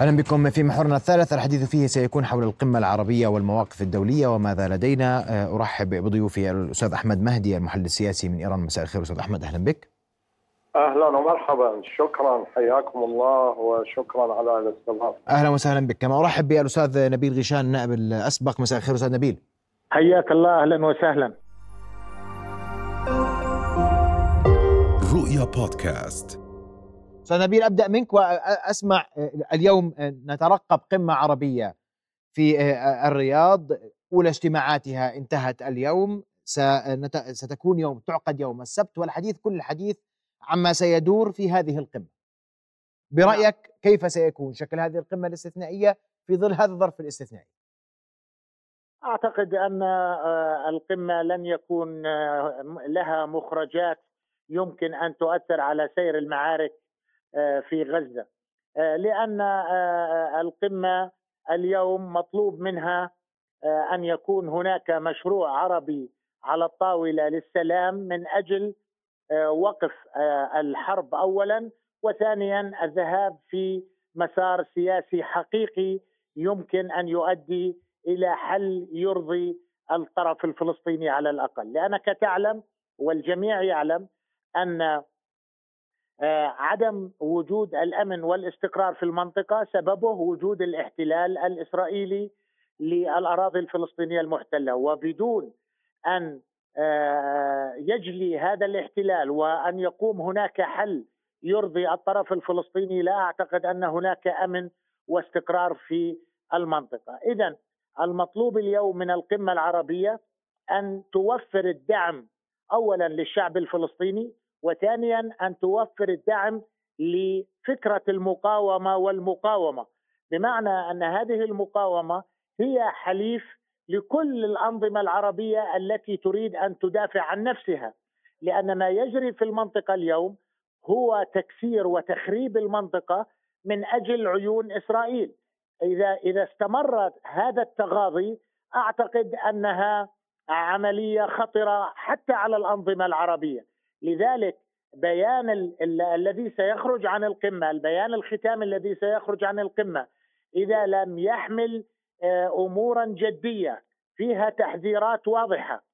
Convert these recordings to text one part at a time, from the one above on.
أهلا بكم في محورنا الثالث. الحديث فيه سيكون حول القمة العربية والمواقف الدولية وماذا لدينا. آه، أرحب بضيوفي الأستاذ أحمد مهدي المحلل السياسي من إيران. مساء الخير أستاذ أحمد. أهلا بك. أهلا ومرحبا. شكرا. حياكم الله وشكرا على الاستضافه أهلا وسهلا بك. كما أرحب بالأستاذ نبيل غيشان النائب الأسبق. مساء الخير أستاذ نبيل. حياك الله. أهلا وسهلا. رؤيا بودكاست. أستاذ نبيل أبدأ منك وأسمع اليوم نترقب قمة عربية في الرياض. أولى اجتماعاتها انتهت اليوم. ستكون يوم تعقد يوم السبت والحديث كل الحديث عما سيدور في هذه القمة. برأيك كيف سيكون شكل هذه القمة الاستثنائية في ظل هذا الظرف الاستثنائي؟ أعتقد أن آه، القمة لن يكون آه، لها مخرجات يمكن أن تؤثر على سير المعارك آه، في غزة. آه، لأن آه، القمة اليوم مطلوب منها أن يكون هناك مشروع عربي على الطاولة للسلام من أجل وقف الحرب اولا وثانيا الذهاب في مسار سياسي حقيقي يمكن أن يؤدي إلى حل يرضي الطرف الفلسطيني على الأقل، لأنك تعلم والجميع يعلم أن آه، عدم وجود الأمن والاستقرار في المنطقة سببه وجود الاحتلال الإسرائيلي للأراضي الفلسطينية المحتلة. وبدون أن آه، يجلي هذا الاحتلال وأن يقوم هناك حل يرضي الطرف الفلسطيني لا أعتقد أن هناك أمن واستقرار في المنطقة، اذا المطلوب اليوم من القمة العربية أن توفر الدعم اولا للشعب الفلسطيني وثانيا أن توفر الدعم لفكرة المقاومة والمقاومة. بمعنى أن هذه المقاومة هي حليف لكل الأنظمة العربية التي تريد أن تدافع عن نفسها. لأن ما يجري في المنطقة اليوم هو تكسير وتخريب المنطقة من أجل عيون إسرائيل. إذا إذا استمر هذا التغاضي أعتقد أنها عملية خطرة حتى على الأنظمة العربية. لذلك بيان ال ال الذي سيخرج عن القمة، البيان الختامي الذي سيخرج عن القمة إذا لم يحمل آه، أمورا جدية فيها تحذيرات واضحة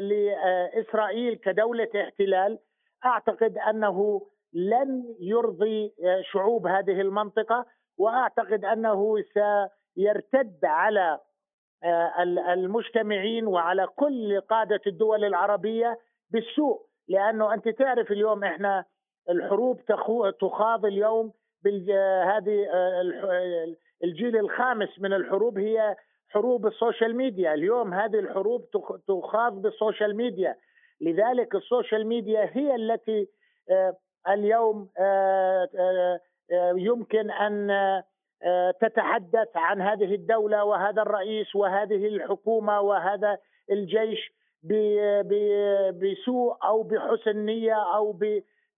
لإسرائيل كدولة احتلال أعتقد أنه لن يرضي آه، شعوب هذه المنطقة وأعتقد أنه سيرتد على آه، المجتمعين وعلى كل قادة الدول العربية بالسوء. لأنه أنت تعرف اليوم إحنا الحروب تخاض اليوم هذه آه، الجيل الخامس من الحروب هي حروب ال social media. اليوم هذه الحروب تخاض بال social media. لذلك ال social media هي التي آه، اليوم آه، يمكن أن تتحدث عن هذه الدولة وهذا الرئيس وهذه الحكومة وهذا الجيش. بسوء أو بحسن نية أو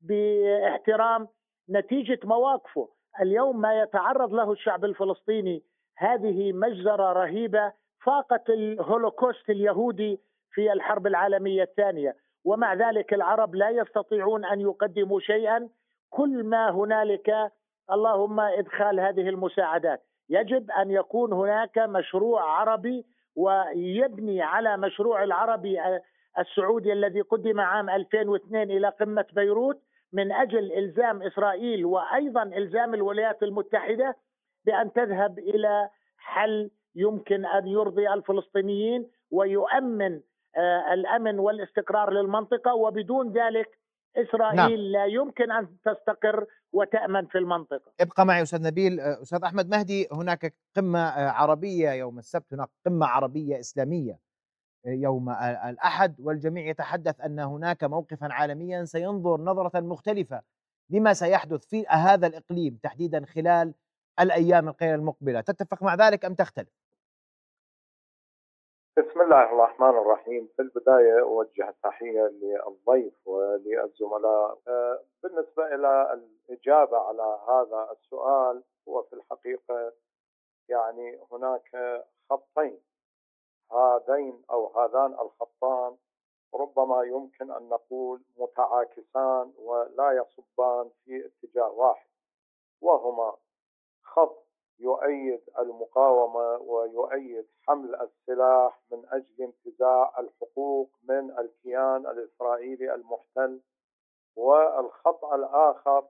باحترام نتيجة مواقفه. اليوم ما يتعرض له الشعب الفلسطيني هذه مجزرة رهيبة فاقت الهولوكوست اليهودي في الحرب العالمية الثانية. ومع ذلك العرب لا يستطيعون أن يقدموا شيئا. كل ما هنالك اللهم إدخال هذه المساعدات. يجب أن يكون هناك مشروع عربي ويبني على مشروع العربي السعودي الذي قدم عام 2002 إلى قمة بيروت من أجل إلزام إسرائيل وأيضا إلزام الولايات المتحدة بأن تذهب إلى حل يمكن أن يرضي الفلسطينيين ويؤمن آه، الأمن والاستقرار للمنطقة. وبدون ذلك إسرائيل نعم. لا يمكن أن تستقر وتأمن في المنطقة. ابقى معي أستاذ نبيل، أستاذ أحمد مهدي هناك قمة عربية يوم السبت، هناك قمة عربية إسلامية يوم الأحد والجميع يتحدث أن هناك موقفا عالميا سينظر نظرة مختلفة لما سيحدث في هذا الإقليم تحديدا خلال الأيام القليلة المقبلة، تتفق مع ذلك أم تختلف؟ بسم الله الرحمن الرحيم. في البداية أوجه تحية للضيف وللزملاء. آه، بالنسبة إلى الإجابة على هذا السؤال هو في الحقيقة يعني هناك خطين. هذين أو هذان الخطان ربما يمكن أن نقول متعاكسان ولا يصبان في اتجاه واحد وهما خط يؤيد المقاومة ويؤيد حمل السلاح من أجل انتزاع الحقوق من الكيان الإسرائيلي المحتل والخط الآخر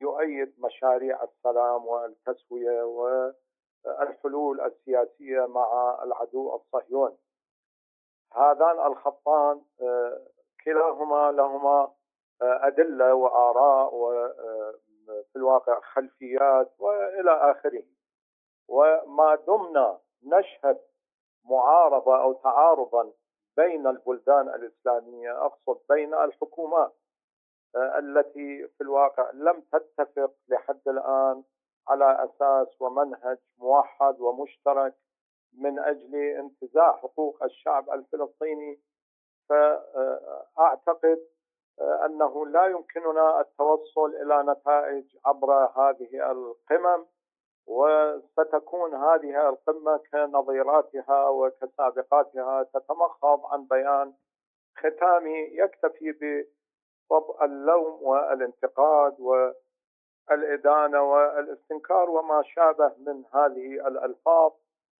يؤيد مشاريع السلام والتسوية والحلول السياسية مع العدو الصهيوني. هذان الخطان آه، كلاهما لهما آه، أدلة وآراء وفي الواقع خلفيات وإلى آخره. وما دمنا نشهد معارضة أو تعارضا بين البلدان الإسلامية أقصد بين الحكومات آه، التي في الواقع لم تتفق لحد الآن على أساس ومنهج موحد ومشترك من أجل انتزاع حقوق الشعب الفلسطيني. فاعتقد آه، أنه لا يمكننا التوصل إلى نتائج عبر هذه القمم. وستكون هذه القمة كنظيراتها وكسابقاتها تتمخض عن بيان ختامي يكتفي بوضع اللوم والانتقاد والإدانة والاستنكار وما شابه من هذه الألفاظ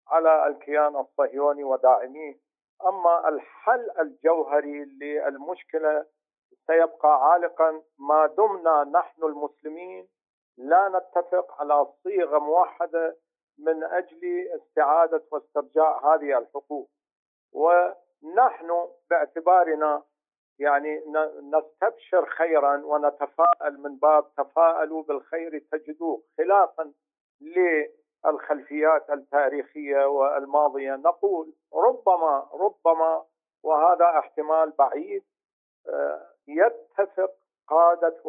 على الكيان الصهيوني وداعميه أما الحل الجوهري للمشكلة سيبقى عالقا ما دمنا نحن المسلمين لا نتفق على صيغة موحدة من أجل استعادة واسترجاع هذه الحقوق. ونحن باعتبارنا يعني نستبشر خيرا ونتفائل من باب تفاءلوا بالخير تجدوه. خلافا للخلفيات التاريخية والماضية نقول ربما ربما وهذا احتمال بعيد آه، يتفق قادة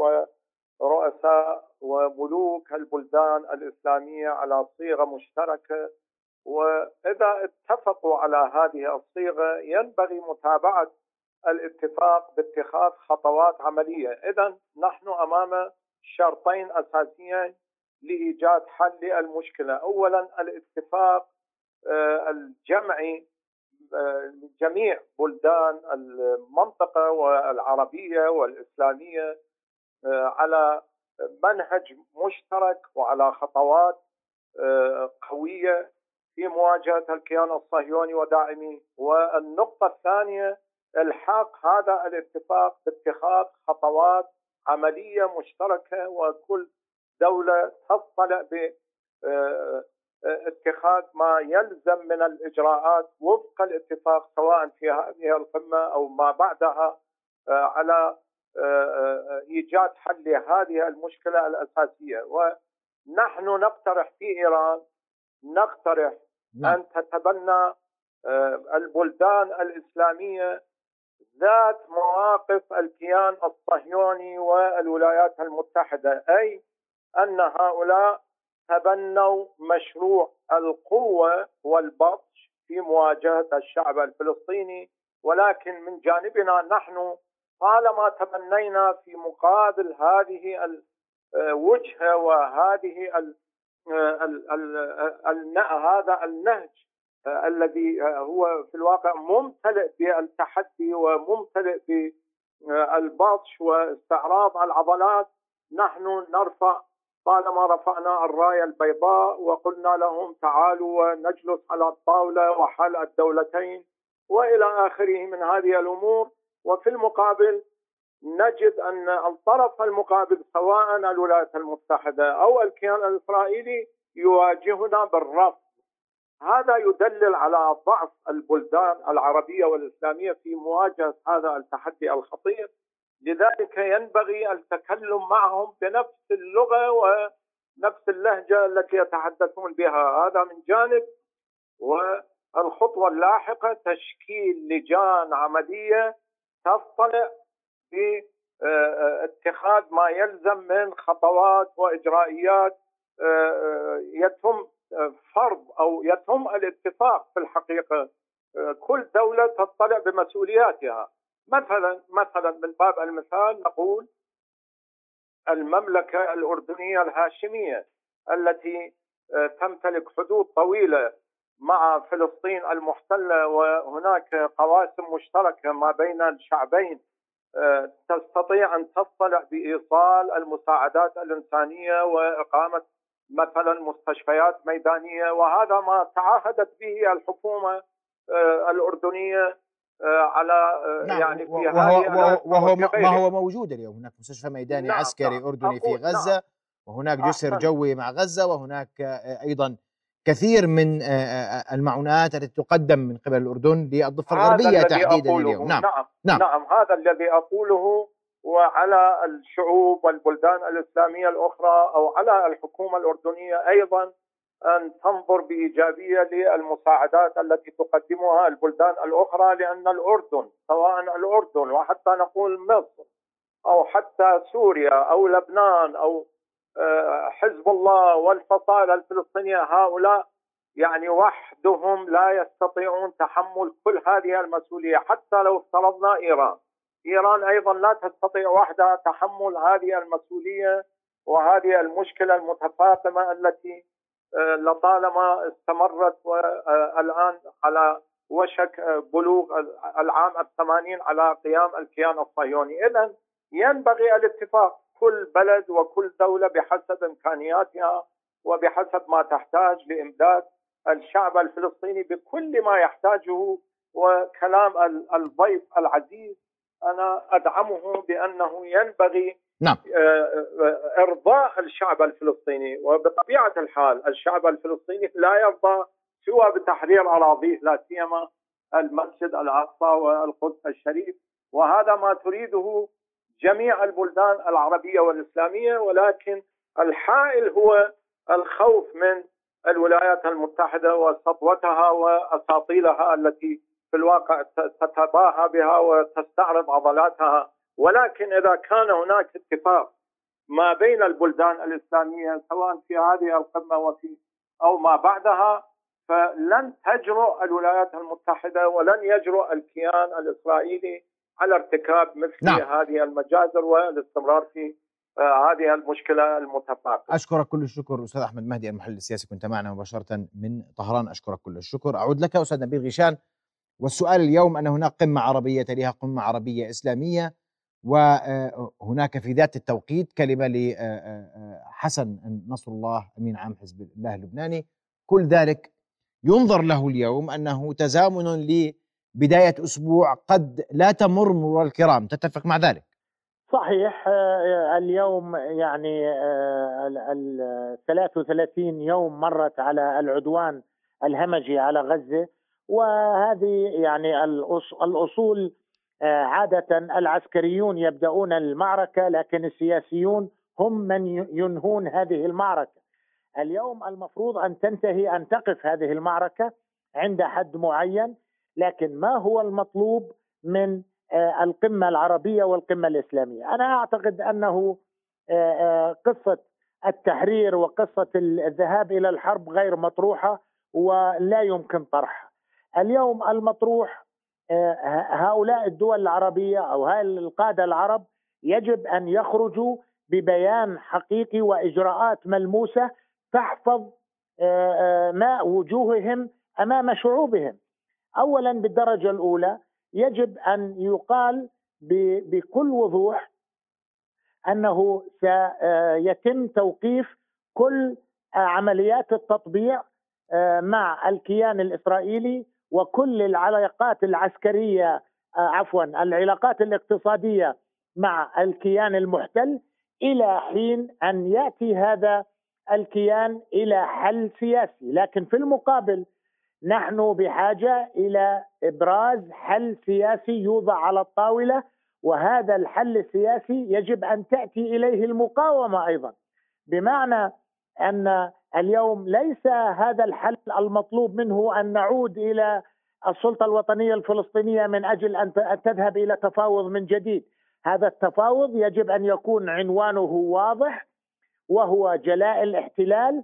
ورؤساء وملوك البلدان الإسلامية على صيغة مشتركة. وإذا اتفقوا على هذه الصيغة ينبغي متابعة الاتفاق باتخاذ خطوات عملية، إذا نحن أمام شرطين أساسيين لإيجاد حل للمشكلة، اولا الاتفاق آه، الجمعي آه، جميع بلدان المنطقة والعربية والإسلامية. على منهج مشترك وعلى خطوات قوية في مواجهة الكيان الصهيوني وداعميه، والنقطة الثانية الحاق هذا الاتفاق باتخاذ خطوات عملية مشتركة وكل دولة تطلع ب آه، آه، ما يلزم من الإجراءات وفق الاتفاق سواء في هذه القمة أو ما بعدها آه، على إيجاد حل لهذه المشكلة الأساسية ونحن نقترح في إيران نقترح نعم. أن تتبنى البلدان الإسلامية ذات مواقف الكيان الصهيوني والولايات المتحدة أي أن هؤلاء تبنوا مشروع القوة والبطش في مواجهة الشعب الفلسطيني ولكن من جانبنا نحن طالما تبنينا في مقابل هذه الوجهه وهذه ال ال ال هذا النهج الذي هو في الواقع ممتلئ بالتحدي وممتلئ بالبطش واستعراض العضلات. نحن نرفع طالما رفعنا الراية البيضاء وقلنا لهم تعالوا ونجلس على الطاولة وحل الدولتين وإلى آخره من هذه الأمور. وفي المقابل نجد أن الطرف المقابل سواء الولايات المتحدة أو الكيان الإسرائيلي يواجهنا بالرفض. هذا يدلل على ضعف البلدان العربية والإسلامية في مواجهة هذا التحدي الخطير. لذلك ينبغي التكلم معهم بنفس اللغة ونفس اللهجة التي يتحدثون بها. هذا من جانب. والخطوة اللاحقة تشكيل لجان عملية تطلع في اتخاذ ما يلزم من خطوات وإجرائيات يتم فرض أو يتم الاتفاق في الحقيقة. كل دولة تطلع بمسؤولياتها. مثلا مثلا من باب المثال نقول المملكة الأردنية الهاشمية التي تمتلك حدود طويلة مع فلسطين المحتلة وهناك قواسم مشتركة ما بين الشعبين. تستطيع أن تطلع بإيصال المساعدات الإنسانية وإقامة مثلا مستشفيات ميدانية وهذا ما تعهدت به الحكومة آه، الأردنية آه، على آه، نعم يعني في وهو, وهو, وهو ما هو موجود اليوم. هناك مستشفى ميداني نعم عسكري نعم. أردني في غزة نعم. وهناك جسر جوي مع غزة وهناك أيضا كثير من المعونات التي تقدم من قبل الأردن للضفة الغربية تحديدا اليوم. نعم نعم, نعم. نعم هذا الذي أقوله وعلى الشعوب والبلدان الإسلامية الأخرى أو على الحكومة الأردنية أيضا أن تنظر بإيجابية للمساعدات التي تقدمها البلدان الأخرى لأن الأردن سواء الأردن وحتى نقول مصر أو حتى سوريا أو لبنان أو آه، حزب الله والفصائل الفلسطينية هؤلاء يعني وحدهم لا يستطيعون تحمل كل هذه المسؤولية حتى لو افترضنا إيران. إيران أيضا لا تستطيع وحدها تحمل هذه المسؤولية وهذه المشكلة المتفاقمه التي آه، لطالما استمرت والآن على وشك آه، بلوغ العام الثمانين على قيام الكيان الصهيوني إذا ينبغي الاتفاق كل بلد وكل دولة بحسب إمكانياتها وبحسب ما تحتاج لإمداد الشعب الفلسطيني بكل ما يحتاجه وكلام الضيف العزيز. أنا أدعمه بأنه ينبغي نعم. آه، آه، إرضاء الشعب الفلسطيني. وبطبيعة الحال الشعب الفلسطيني لا يرضى سوى بتحرير أراضيه لا سيما المسجد الأقصى والقدس الشريف. وهذا ما تريده جميع البلدان العربية والإسلامية ولكن الحائل هو الخوف من الولايات المتحدة وسطوتها وأساطيلها التي في الواقع تتباهى بها وتستعرض عضلاتها. ولكن إذا كان هناك اتفاق ما بين البلدان الإسلامية سواء في هذه القمة وفي أو ما بعدها فلن تجرؤ الولايات المتحدة ولن يجرؤ الكيان الإسرائيلي على ارتكاب مثل نعم. هذه المجازر والاستمرار في آه، هذه المشكلة المتفاقمه. أشكرك كل الشكر أستاذ أحمد مهدي المحلل السياسي كنت معنا مباشرة من طهران أشكرك كل الشكر أعود لك أستاذ نبيل غيشان والسؤال اليوم أن هناك قمة عربية تليها قمة عربية إسلامية وهناك في ذات التوقيت كلمة لحسن نصر الله أمين عام حزب الله اللبناني كل ذلك ينظر له اليوم أنه تزامن لبداية أسبوع قد لا تمر مرور الكرام تتفق مع ذلك؟ صحيح اليوم يعني ال 33 يوم مرت على العدوان الهمجي على غزة وهذه يعني الأصول آه، عادة العسكريون يبدأون المعركة لكن السياسيون هم من ينهون هذه المعركة. اليوم المفروض أن تنتهي أن تقف هذه المعركة عند حد معين لكن ما هو المطلوب من آه، القمة العربية والقمة الإسلامية أنا أعتقد أنه آه، قصة التحرير وقصة الذهاب إلى الحرب غير مطروحة ولا يمكن طرحها اليوم المطروح آه، هؤلاء الدول العربية أو هؤلاء القادة العرب يجب أن يخرجوا ببيان حقيقي وإجراءات ملموسة تحفظ آه، آه، ماء وجوههم أمام شعوبهم. اولا بالدرجة الأولى يجب أن يقال بكل وضوح أنه سيتم توقيف كل عمليات التطبيع مع الكيان الإسرائيلي وكل العلاقات العسكرية آه، عفوا العلاقات الاقتصادية مع الكيان المحتل إلى حين أن يأتي هذا الكيان إلى حل سياسي، لكن في المقابل نحن بحاجة إلى إبراز حل سياسي يوضع على الطاولة وهذا الحل السياسي يجب أن تأتي إليه المقاومة أيضا. بمعنى أن اليوم ليس هذا الحل المطلوب منه أن نعود إلى السلطة الوطنية الفلسطينية من أجل أن تذهب إلى تفاوض من جديد. هذا التفاوض يجب أن يكون عنوانه واضح وهو جلاء الاحتلال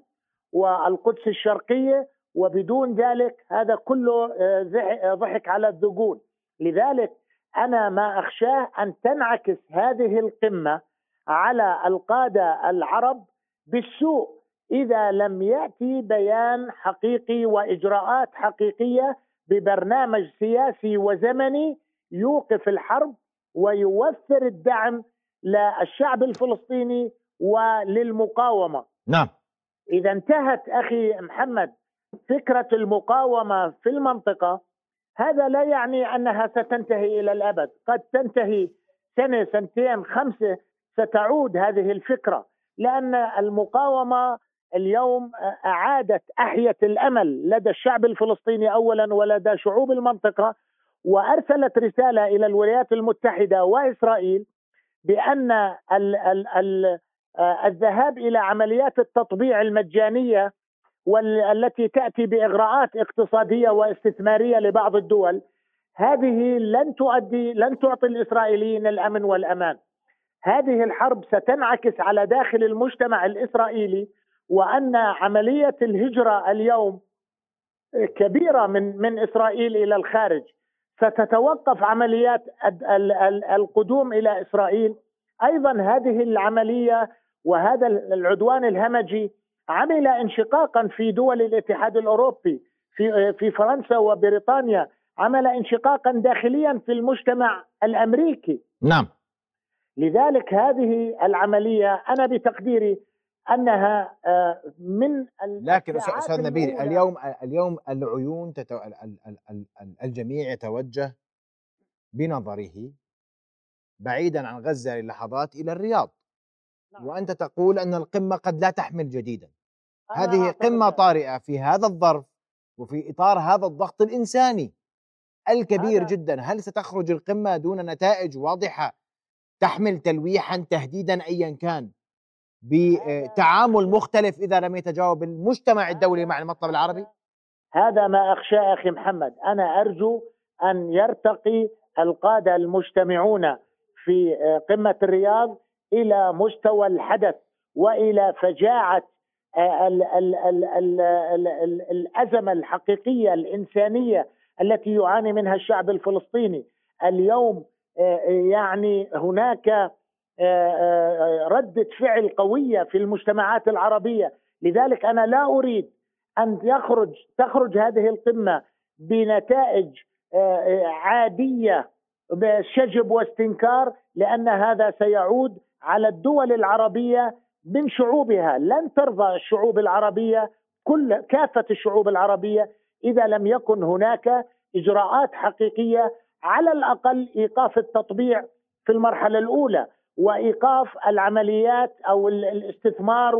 والقدس الشرقية وبدون ذلك هذا كله آه، ضحك على الذقون لذلك أنا ما أخشاه أن تنعكس هذه القمة على القادة العرب بالسوء. إذا لم يأتي بيان حقيقي وإجراءات حقيقية ببرنامج سياسي وزمني يوقف الحرب ويوفر الدعم للشعب الفلسطيني وللمقاومة. نعم. إذا انتهت أخي محمد فكرة المقاومة في المنطقة هذا لا يعني أنها ستنتهي إلى الأبد، قد تنتهي سنة سنتين خمسة ستعود هذه الفكرة لأن المقاومة اليوم أعادت احيت الأمل لدى الشعب الفلسطيني اولا ولدى شعوب المنطقة وأرسلت رسالة إلى الولايات المتحدة وإسرائيل بأن ال ال ال الذهاب إلى عمليات التطبيع المجانية والتي تأتي بإغراءات اقتصادية واستثمارية لبعض الدول هذه لن تؤدي لن تعطي الإسرائيليين الأمن والأمان. هذه الحرب ستنعكس على داخل المجتمع الإسرائيلي وأن عملية الهجرة اليوم كبيرة من من إسرائيل إلى الخارج ستتوقف عمليات القدوم إلى إسرائيل أيضا هذه العملية وهذا العدوان الهمجي عمل انشقاقا في دول الاتحاد الأوروبي في في فرنسا وبريطانيا عمل انشقاقا داخليا في المجتمع الأمريكي. نعم. لذلك هذه العملية أنا بتقديري أنها آه، من لكن أستاذ نبيل اليوم اليوم العيون تتو... الجميع يتوجه بنظره بعيدا عن غزة للحظات إلى الرياض. نعم. وأنت تقول أن القمة قد لا تحمل جديدا. هذه قمة طارئة في هذا الظرف وفي إطار هذا الضغط الإنساني الكبير جدا. هل ستخرج القمة دون نتائج واضحة تحمل تلويحا تهديدا ايا كان بتعامل مختلف إذا لم يتجاوب المجتمع الدولي مع المطلب العربي؟ هذا ما اخشى أخي محمد، أنا أرجو أن يرتقي القادة المجتمعون في قمة الرياض إلى مستوى الحدث الأزمة الحقيقية الإنسانية التي يعاني منها الشعب الفلسطيني. اليوم يعني هناك آه، آه، ردة فعل قوية في المجتمعات العربية. لذلك أنا لا أريد أن يخرج تخرج هذه القمة بنتائج آه، عادية بشجب واستنكار لأن هذا سيعود على الدول العربية من شعوبها لن ترضى الشعوب العربية كل كافة الشعوب العربية إذا لم يكن هناك إجراءات حقيقية على الأقل إيقاف التطبيع في المرحلة الأولى وإيقاف العمليات أو الاستثمار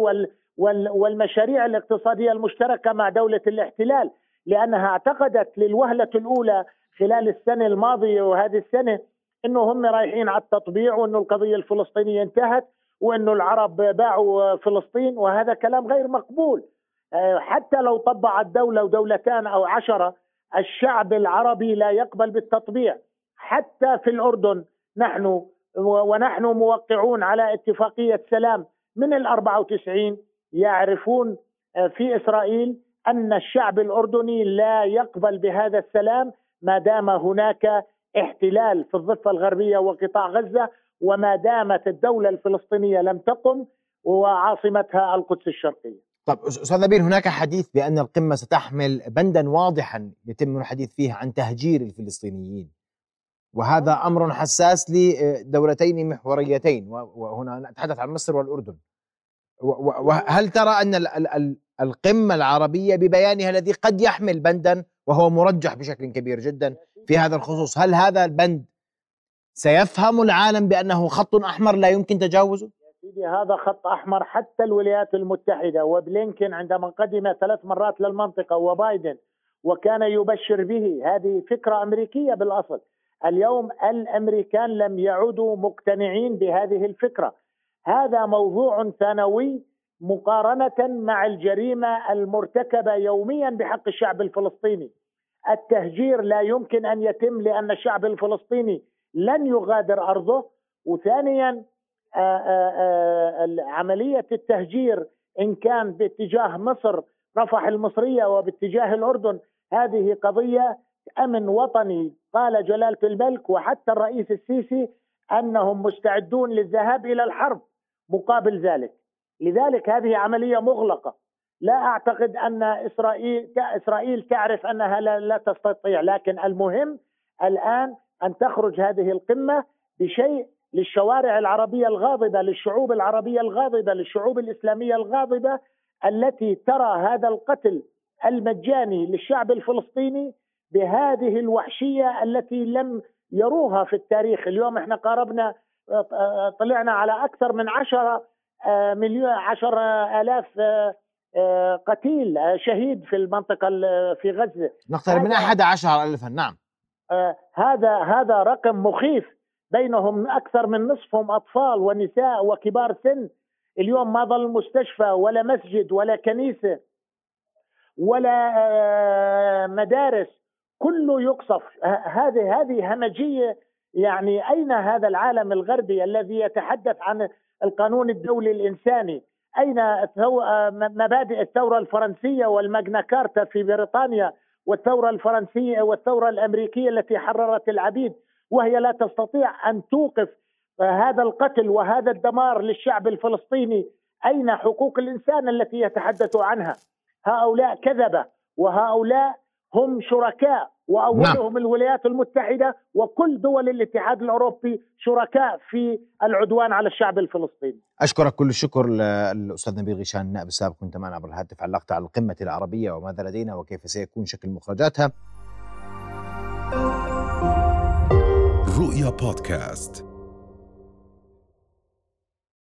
والمشاريع الاقتصادية المشتركة مع دولة الاحتلال لأنها اعتقدت للوهلة الأولى خلال السنة الماضية وهذه السنة إنه هم رايحين على التطبيع وإنه القضية الفلسطينية انتهت وإنه العرب باعوا فلسطين وهذا كلام غير مقبول. آه، حتى لو طبعت دولة ودولتان أو عشرة الشعب العربي لا يقبل بالتطبيع. حتى في الأردن نحن ونحن موقعون على اتفاقية سلام من ال 94 يعرفون آه، في إسرائيل أن الشعب الأردني لا يقبل بهذا السلام ما دام هناك احتلال في الضفة الغربية وقطاع غزة وما دامت الدولة الفلسطينية لم تقم وعاصمتها القدس الشرقية. طب أستاذ نبيل هناك حديث بأن القمة ستحمل بندا واضحا يتم الحديث فيه عن تهجير الفلسطينيين. وهذا أمر حساس لدولتين محوريتين وهنا نتحدث عن مصر والأردن. وهل ترى أن القمة العربية ببيانها الذي قد يحمل بندا وهو مرجح بشكل كبير جدا في هذا الخصوص؟ هل هذا البند سيفهم العالم بأنه خط أحمر لا يمكن تجاوزه؟ سيدي هذا خط أحمر حتى الولايات المتحدة وبلينكن عندما قدم ثلاث مرات للمنطقة وبايدن وكان يبشر به هذه فكرة أمريكية بالأصل. اليوم الأمريكان لم يعودوا مقتنعين بهذه الفكرة. هذا موضوع ثانوي مقارنة مع الجريمة المرتكبة يوميا بحق الشعب الفلسطيني. التهجير لا يمكن أن يتم لأن الشعب الفلسطيني لن يغادر أرضه. وثانيا عملية التهجير إن كان باتجاه مصر رفح المصرية وباتجاه الأردن. هذه قضية أمن وطني. قال جلاله الملك وحتى الرئيس السيسي أنهم مستعدون للذهاب إلى الحرب مقابل ذلك. لذلك هذه عملية مغلقة. لا أعتقد أن اسرائيل إسرائيل تعرف أنها لا, لا تستطيع لكن المهم الآن أن تخرج هذه القمة بشيء للشوارع العربية الغاضبة للشعوب العربية الغاضبة للشعوب الإسلامية الغاضبة التي ترى هذا القتل المجاني للشعب الفلسطيني بهذه الوحشية التي لم يروها في التاريخ. اليوم إحنا قاربنا طلعنا على أكثر من عشرة مليون عشر آلاف قتيل شهيد في المنطقة في غزة. نقترب من 11 ألفا نعم. هذا هذا رقم مخيف. بينهم أكثر من نصفهم أطفال ونساء وكبار سن. اليوم ما ظل مستشفى ولا مسجد ولا كنيسة ولا آه، مدارس. كله يقصف. هذه هذه همجية. يعني أين هذا العالم الغربي الذي يتحدث عن القانون الدولي الإنساني؟ أين آه، مبادئ الثورة الفرنسية والماجنا كارتا في بريطانيا؟ والثورة الفرنسية والثورة الأمريكية التي حررت العبيد وهي لا تستطيع أن توقف هذا القتل وهذا الدمار للشعب الفلسطيني. أين حقوق الإنسان التي يتحدث عنها؟ هؤلاء كذبة وهؤلاء هم شركاء وأولهم نعم. الولايات المتحدة وكل دول الاتحاد الأوروبي شركاء في العدوان على الشعب الفلسطيني. أشكرك كل الشكر للأستاذ نبيل غيشان النائب السابق كنت معنا عبر الهاتف علقت على القمة العربية وماذا لدينا وكيف سيكون شكل مخرجاتها. رؤيا بودكاست